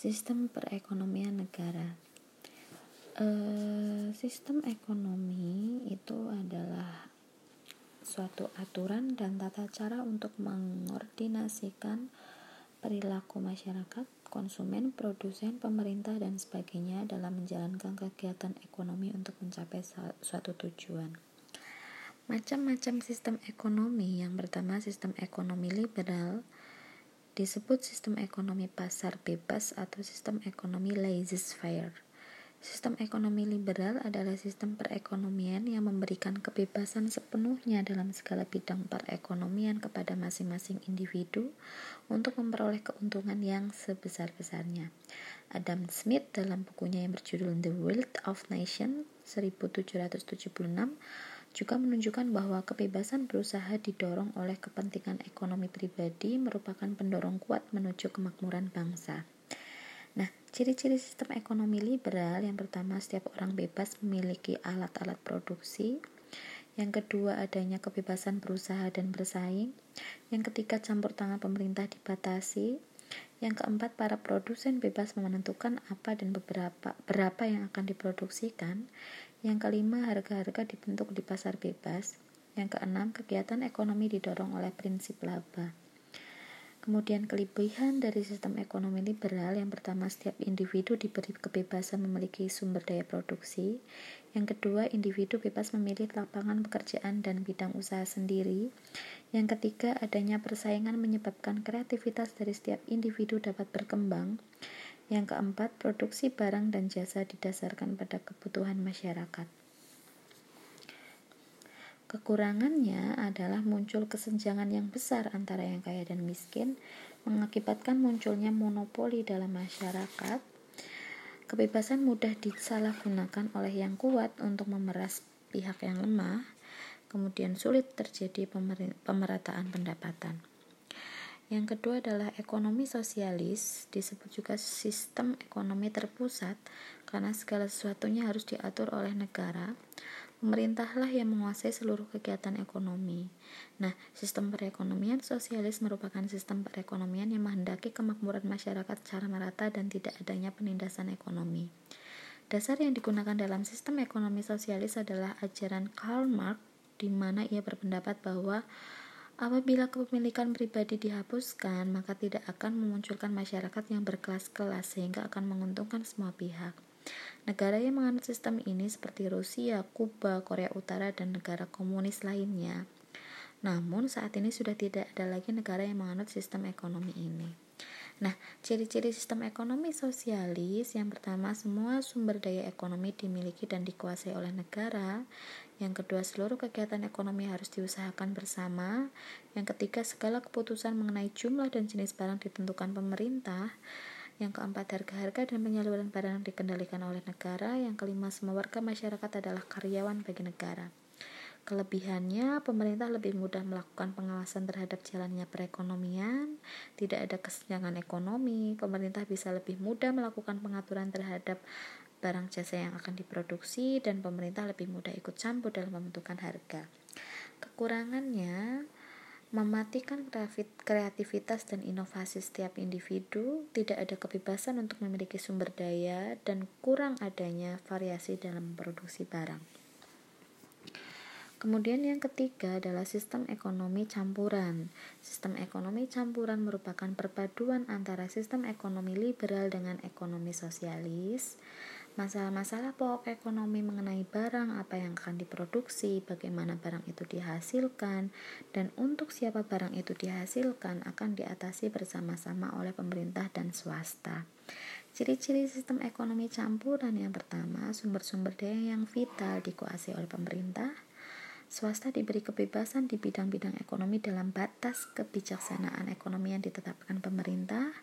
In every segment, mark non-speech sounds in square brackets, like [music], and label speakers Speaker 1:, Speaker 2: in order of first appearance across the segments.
Speaker 1: Sistem perekonomian negara. E, sistem ekonomi itu adalah suatu aturan dan tata cara untuk mengordinasikan perilaku masyarakat, konsumen, produsen, pemerintah, dan sebagainya dalam menjalankan kegiatan ekonomi untuk mencapai suatu tujuan. Macam-macam sistem ekonomi yang pertama sistem ekonomi liberal, disebut sistem ekonomi pasar bebas atau sistem ekonomi laissez-faire. Sistem ekonomi liberal adalah sistem perekonomian yang memberikan kebebasan sepenuhnya dalam segala bidang perekonomian kepada masing-masing individu untuk memperoleh keuntungan yang sebesar-besarnya. Adam Smith dalam bukunya yang berjudul The Wealth of Nations 1776 juga menunjukkan bahwa kebebasan berusaha didorong oleh kepentingan ekonomi pribadi merupakan pendorong kuat menuju kemakmuran bangsa. Nah, ciri-ciri sistem ekonomi liberal yang pertama setiap orang bebas memiliki alat-alat produksi. Yang kedua adanya kebebasan berusaha dan bersaing. Yang ketiga campur tangan pemerintah dibatasi. Yang keempat, para produsen bebas menentukan apa dan beberapa berapa yang akan diproduksikan. Yang kelima, harga-harga dibentuk di pasar bebas. Yang keenam, kegiatan ekonomi didorong oleh prinsip laba. Kemudian kelebihan dari sistem ekonomi liberal yang pertama setiap individu diberi kebebasan memiliki sumber daya produksi. Yang kedua, individu bebas memilih lapangan pekerjaan dan bidang usaha sendiri. Yang ketiga, adanya persaingan menyebabkan kreativitas dari setiap individu dapat berkembang. Yang keempat, produksi barang dan jasa didasarkan pada kebutuhan masyarakat. Kekurangannya adalah muncul kesenjangan yang besar antara yang kaya dan miskin, mengakibatkan munculnya monopoli dalam masyarakat. Kebebasan mudah disalahgunakan oleh yang kuat untuk memeras pihak yang lemah, kemudian sulit terjadi pemerataan pendapatan. Yang kedua adalah ekonomi sosialis, disebut juga sistem ekonomi terpusat karena segala sesuatunya harus diatur oleh negara. Pemerintahlah yang menguasai seluruh kegiatan ekonomi. Nah, sistem perekonomian sosialis merupakan sistem perekonomian yang menghendaki kemakmuran masyarakat secara merata dan tidak adanya penindasan ekonomi. Dasar yang digunakan dalam sistem ekonomi sosialis adalah ajaran Karl Marx di mana ia berpendapat bahwa Apabila kepemilikan pribadi dihapuskan, maka tidak akan memunculkan masyarakat yang berkelas-kelas sehingga akan menguntungkan semua pihak. Negara yang menganut sistem ini seperti Rusia, Kuba, Korea Utara, dan negara komunis lainnya. Namun saat ini sudah tidak ada lagi negara yang menganut sistem ekonomi ini. Nah, ciri-ciri sistem ekonomi sosialis yang pertama semua sumber daya ekonomi dimiliki dan dikuasai oleh negara. Yang kedua, seluruh kegiatan ekonomi harus diusahakan bersama. Yang ketiga, segala keputusan mengenai jumlah dan jenis barang ditentukan pemerintah. Yang keempat, harga-harga dan penyaluran barang dikendalikan oleh negara. Yang kelima, semua warga masyarakat adalah karyawan bagi negara. Kelebihannya, pemerintah lebih mudah melakukan pengawasan terhadap jalannya perekonomian, tidak ada kesenjangan ekonomi, pemerintah bisa lebih mudah melakukan pengaturan terhadap barang jasa yang akan diproduksi dan pemerintah lebih mudah ikut campur dalam pembentukan harga. Kekurangannya mematikan kreativitas dan inovasi setiap individu, tidak ada kebebasan untuk memiliki sumber daya dan kurang adanya variasi dalam produksi barang. Kemudian yang ketiga adalah sistem ekonomi campuran. Sistem ekonomi campuran merupakan perpaduan antara sistem ekonomi liberal dengan ekonomi sosialis. Masalah-masalah pokok ekonomi mengenai barang apa yang akan diproduksi, bagaimana barang itu dihasilkan, dan untuk siapa barang itu dihasilkan akan diatasi bersama-sama oleh pemerintah dan swasta. Ciri-ciri sistem ekonomi campuran yang pertama, sumber-sumber daya yang vital dikuasai oleh pemerintah, swasta diberi kebebasan di bidang-bidang ekonomi dalam batas kebijaksanaan ekonomi yang ditetapkan pemerintah.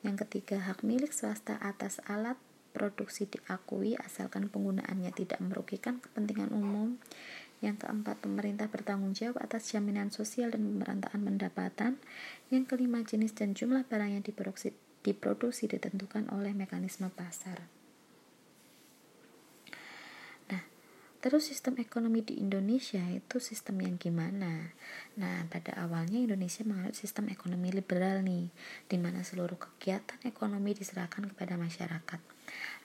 Speaker 1: Yang ketiga, hak milik swasta atas alat produksi diakui asalkan penggunaannya tidak merugikan kepentingan umum. Yang keempat, pemerintah bertanggung jawab atas jaminan sosial dan pemerataan pendapatan. Yang kelima, jenis dan jumlah barang yang diproduksi, diproduksi ditentukan oleh mekanisme pasar. Nah, Terus sistem ekonomi di Indonesia itu sistem yang gimana? Nah, pada awalnya Indonesia menganut sistem ekonomi liberal nih, di mana seluruh kegiatan ekonomi diserahkan kepada masyarakat.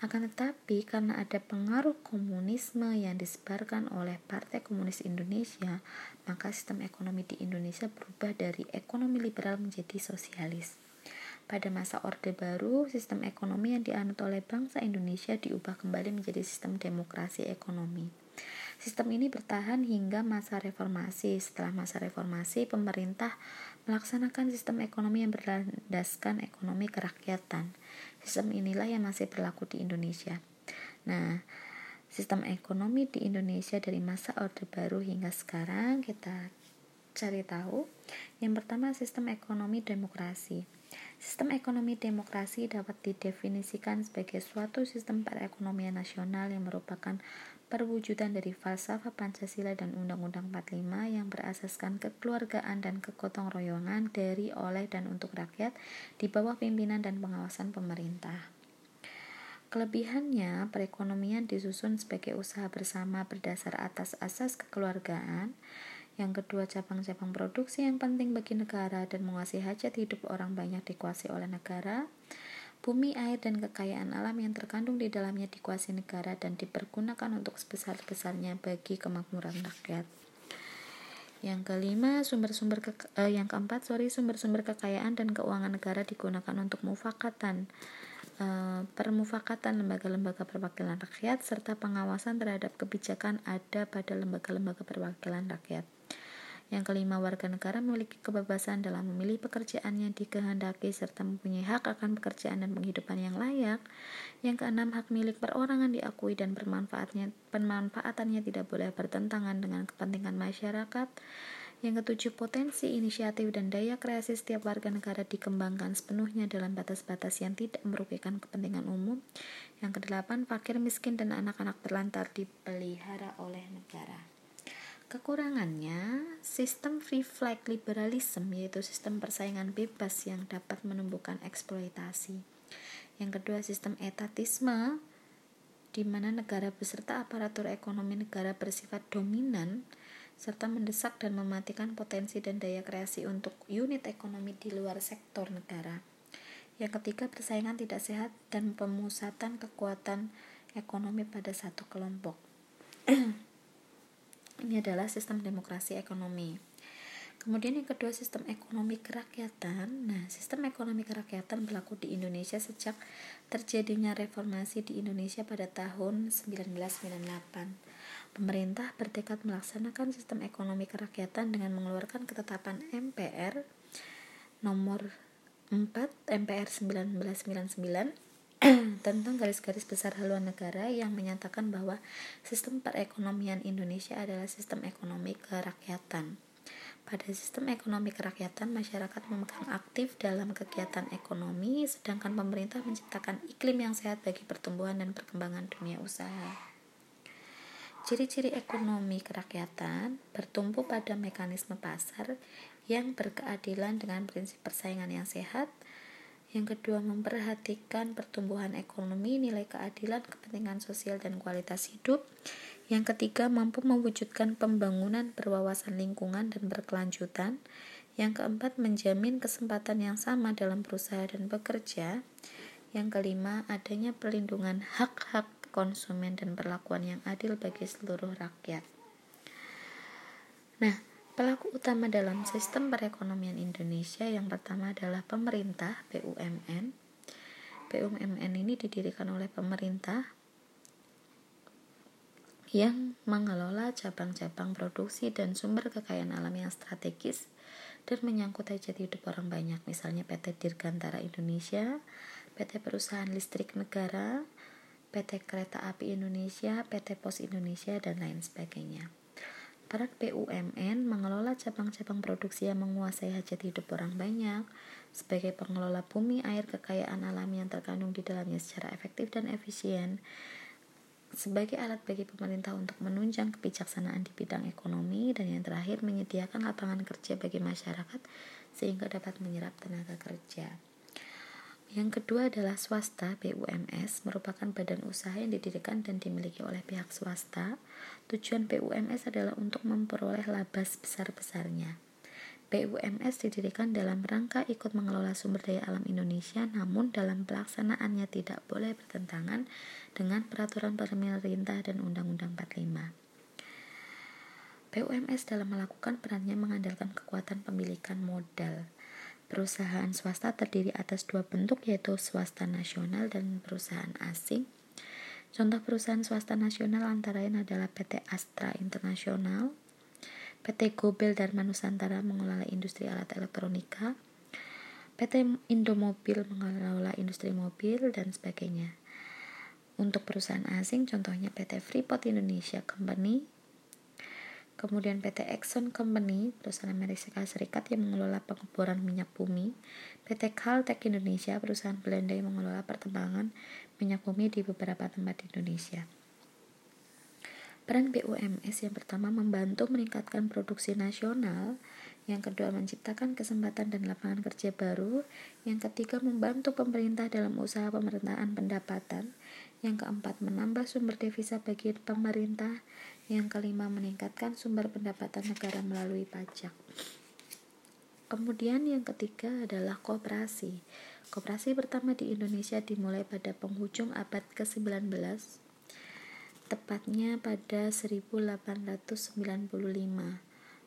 Speaker 1: Akan tetapi, karena ada pengaruh komunisme yang disebarkan oleh Partai Komunis Indonesia, maka sistem ekonomi di Indonesia berubah dari ekonomi liberal menjadi sosialis. Pada masa Orde Baru, sistem ekonomi yang dianut oleh bangsa Indonesia diubah kembali menjadi sistem demokrasi ekonomi. Sistem ini bertahan hingga masa reformasi. Setelah masa reformasi, pemerintah melaksanakan sistem ekonomi yang berlandaskan ekonomi kerakyatan. Sistem inilah yang masih berlaku di Indonesia. Nah, sistem ekonomi di Indonesia dari masa Orde Baru hingga sekarang kita cari tahu. Yang pertama, sistem ekonomi demokrasi. Sistem ekonomi demokrasi dapat didefinisikan sebagai suatu sistem perekonomian nasional yang merupakan perwujudan dari falsafah Pancasila dan Undang-Undang 45 yang berasaskan kekeluargaan dan kegotong royongan dari, oleh, dan untuk rakyat di bawah pimpinan dan pengawasan pemerintah. Kelebihannya, perekonomian disusun sebagai usaha bersama berdasar atas asas kekeluargaan, yang kedua, cabang-cabang produksi yang penting bagi negara dan menguasai hajat hidup orang banyak dikuasai oleh negara. Bumi, air, dan kekayaan alam yang terkandung di dalamnya dikuasai negara dan dipergunakan untuk sebesar-besarnya bagi kemakmuran rakyat. Yang kelima, sumber-sumber ke, eh, yang keempat, sorry, sumber-sumber kekayaan dan keuangan negara digunakan untuk mufakatan, eh, permufakatan lembaga-lembaga perwakilan rakyat serta pengawasan terhadap kebijakan ada pada lembaga-lembaga perwakilan rakyat. Yang kelima, warga negara memiliki kebebasan dalam memilih pekerjaan yang dikehendaki serta mempunyai hak akan pekerjaan dan penghidupan yang layak. Yang keenam, hak milik perorangan diakui dan bermanfaatnya pemanfaatannya tidak boleh bertentangan dengan kepentingan masyarakat. Yang ketujuh, potensi inisiatif dan daya kreasi setiap warga negara dikembangkan sepenuhnya dalam batas-batas yang tidak merugikan kepentingan umum. Yang kedelapan, fakir miskin dan anak-anak terlantar dipelihara oleh negara. Kekurangannya, sistem free flag liberalism yaitu sistem persaingan bebas yang dapat menumbuhkan eksploitasi. Yang kedua, sistem etatisme di mana negara beserta aparatur ekonomi negara bersifat dominan serta mendesak dan mematikan potensi dan daya kreasi untuk unit ekonomi di luar sektor negara. Yang ketiga, persaingan tidak sehat dan pemusatan kekuatan ekonomi pada satu kelompok. [clears throat] Ini adalah sistem demokrasi ekonomi. Kemudian yang kedua sistem ekonomi kerakyatan. Nah, sistem ekonomi kerakyatan berlaku di Indonesia sejak terjadinya reformasi di Indonesia pada tahun 1998. Pemerintah bertekad melaksanakan sistem ekonomi kerakyatan dengan mengeluarkan ketetapan MPR nomor 4 MPR 1999 [clears throat] tentang garis-garis besar haluan negara yang menyatakan bahwa sistem perekonomian Indonesia adalah sistem ekonomi kerakyatan. Pada sistem ekonomi kerakyatan, masyarakat memegang aktif dalam kegiatan ekonomi, sedangkan pemerintah menciptakan iklim yang sehat bagi pertumbuhan dan perkembangan dunia usaha. Ciri-ciri ekonomi kerakyatan bertumpu pada mekanisme pasar yang berkeadilan dengan prinsip persaingan yang sehat, yang kedua, memperhatikan pertumbuhan ekonomi, nilai keadilan, kepentingan sosial, dan kualitas hidup. Yang ketiga, mampu mewujudkan pembangunan berwawasan lingkungan dan berkelanjutan. Yang keempat, menjamin kesempatan yang sama dalam berusaha dan bekerja. Yang kelima, adanya perlindungan hak-hak konsumen dan perlakuan yang adil bagi seluruh rakyat. Nah, Pelaku utama dalam sistem perekonomian Indonesia yang pertama adalah pemerintah BUMN. BUMN ini didirikan oleh pemerintah yang mengelola cabang-cabang produksi dan sumber kekayaan alam yang strategis dan menyangkut hajat hidup orang banyak, misalnya PT Dirgantara Indonesia, PT Perusahaan Listrik Negara, PT Kereta Api Indonesia, PT Pos Indonesia, dan lain sebagainya. Para BUMN mengelola cabang-cabang produksi yang menguasai hajat hidup orang banyak sebagai pengelola bumi, air, kekayaan alam yang terkandung di dalamnya secara efektif dan efisien sebagai alat bagi pemerintah untuk menunjang kebijaksanaan di bidang ekonomi dan yang terakhir menyediakan lapangan kerja bagi masyarakat sehingga dapat menyerap tenaga kerja. Yang kedua adalah swasta BUMS merupakan badan usaha yang didirikan dan dimiliki oleh pihak swasta. Tujuan BUMS adalah untuk memperoleh laba sebesar-besarnya. BUMS didirikan dalam rangka ikut mengelola sumber daya alam Indonesia, namun dalam pelaksanaannya tidak boleh bertentangan dengan peraturan pemerintah dan Undang-Undang 45. BUMS dalam melakukan perannya mengandalkan kekuatan pemilikan modal. Perusahaan swasta terdiri atas dua bentuk yaitu swasta nasional dan perusahaan asing. Contoh perusahaan swasta nasional antara lain adalah PT Astra Internasional, PT Gobel Dharma Nusantara mengelola industri alat elektronika, PT Indomobil mengelola industri mobil dan sebagainya. Untuk perusahaan asing contohnya PT Freeport Indonesia Company, kemudian PT Exxon Company, perusahaan Amerika Serikat yang mengelola pengeboran minyak bumi, PT Caltech Indonesia, perusahaan Belanda yang mengelola pertambangan minyak bumi di beberapa tempat di Indonesia. Peran BUMS yang pertama membantu meningkatkan produksi nasional, yang kedua menciptakan kesempatan dan lapangan kerja baru, yang ketiga membantu pemerintah dalam usaha pemerintahan pendapatan, yang keempat menambah sumber devisa bagi pemerintah, yang kelima, meningkatkan sumber pendapatan negara melalui pajak. Kemudian yang ketiga adalah kooperasi. Kooperasi pertama di Indonesia dimulai pada penghujung abad ke-19, tepatnya pada 1895.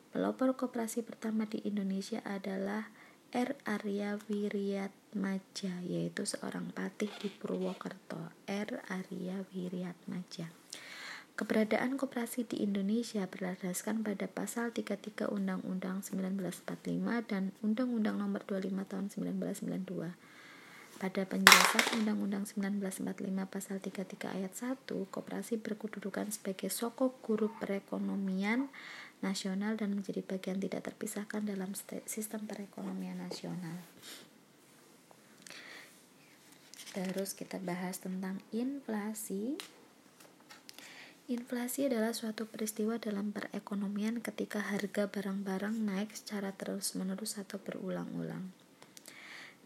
Speaker 1: Pelopor kooperasi pertama di Indonesia adalah R. Arya Wiryatmaja, yaitu seorang patih di Purwokerto. R. Arya Wiryatmaja. Keberadaan koperasi di Indonesia berdasarkan pada pasal 33 Undang-Undang 1945 dan Undang-Undang Nomor 25 Tahun 1992. Pada penjelasan Undang-Undang 1945 Pasal 33 Ayat 1, koperasi berkedudukan sebagai sokok guru perekonomian nasional dan menjadi bagian tidak terpisahkan dalam sistem perekonomian nasional. Terus kita bahas tentang inflasi. Inflasi adalah suatu peristiwa dalam perekonomian ketika harga barang-barang naik secara terus-menerus atau berulang-ulang.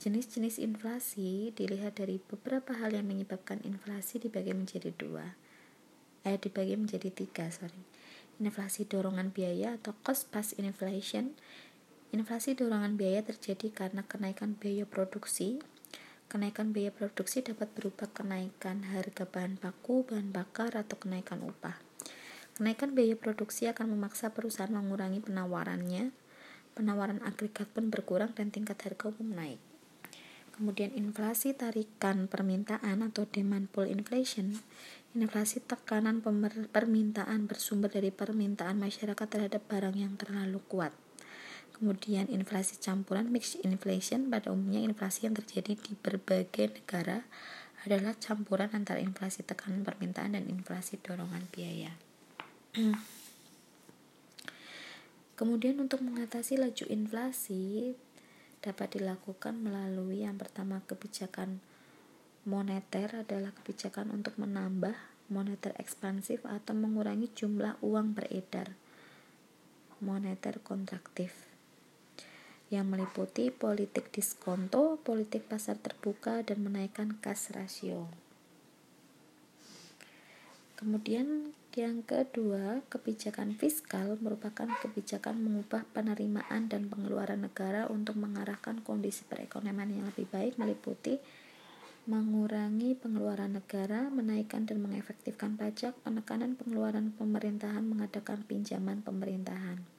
Speaker 1: Jenis-jenis inflasi dilihat dari beberapa hal yang menyebabkan inflasi dibagi menjadi dua. Eh, dibagi menjadi tiga, sorry. Inflasi dorongan biaya atau cost plus inflation. Inflasi dorongan biaya terjadi karena kenaikan biaya produksi Kenaikan biaya produksi dapat berupa kenaikan harga bahan baku, bahan bakar, atau kenaikan upah. Kenaikan biaya produksi akan memaksa perusahaan mengurangi penawarannya. Penawaran agregat pun berkurang dan tingkat harga umum naik. Kemudian inflasi tarikan permintaan atau demand pull inflation. Inflasi tekanan permintaan bersumber dari permintaan masyarakat terhadap barang yang terlalu kuat. Kemudian inflasi campuran mixed inflation pada umumnya inflasi yang terjadi di berbagai negara adalah campuran antara inflasi tekanan permintaan dan inflasi dorongan biaya. [clears throat] Kemudian untuk mengatasi laju inflasi dapat dilakukan melalui yang pertama kebijakan moneter adalah kebijakan untuk menambah moneter ekspansif atau mengurangi jumlah uang beredar. Moneter kontraktif yang meliputi politik diskonto, politik pasar terbuka, dan menaikkan kas rasio. Kemudian yang kedua, kebijakan fiskal merupakan kebijakan mengubah penerimaan dan pengeluaran negara untuk mengarahkan kondisi perekonomian yang lebih baik meliputi mengurangi pengeluaran negara, menaikkan dan mengefektifkan pajak, penekanan pengeluaran pemerintahan, mengadakan pinjaman pemerintahan.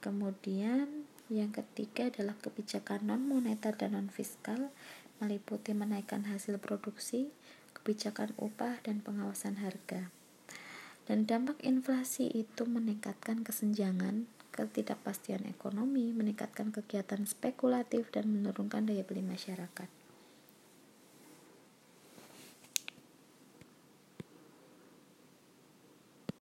Speaker 1: Kemudian yang ketiga adalah kebijakan non moneter dan non fiskal meliputi menaikkan hasil produksi, kebijakan upah dan pengawasan harga. Dan dampak inflasi itu meningkatkan kesenjangan, ketidakpastian ekonomi, meningkatkan kegiatan spekulatif dan menurunkan daya beli masyarakat.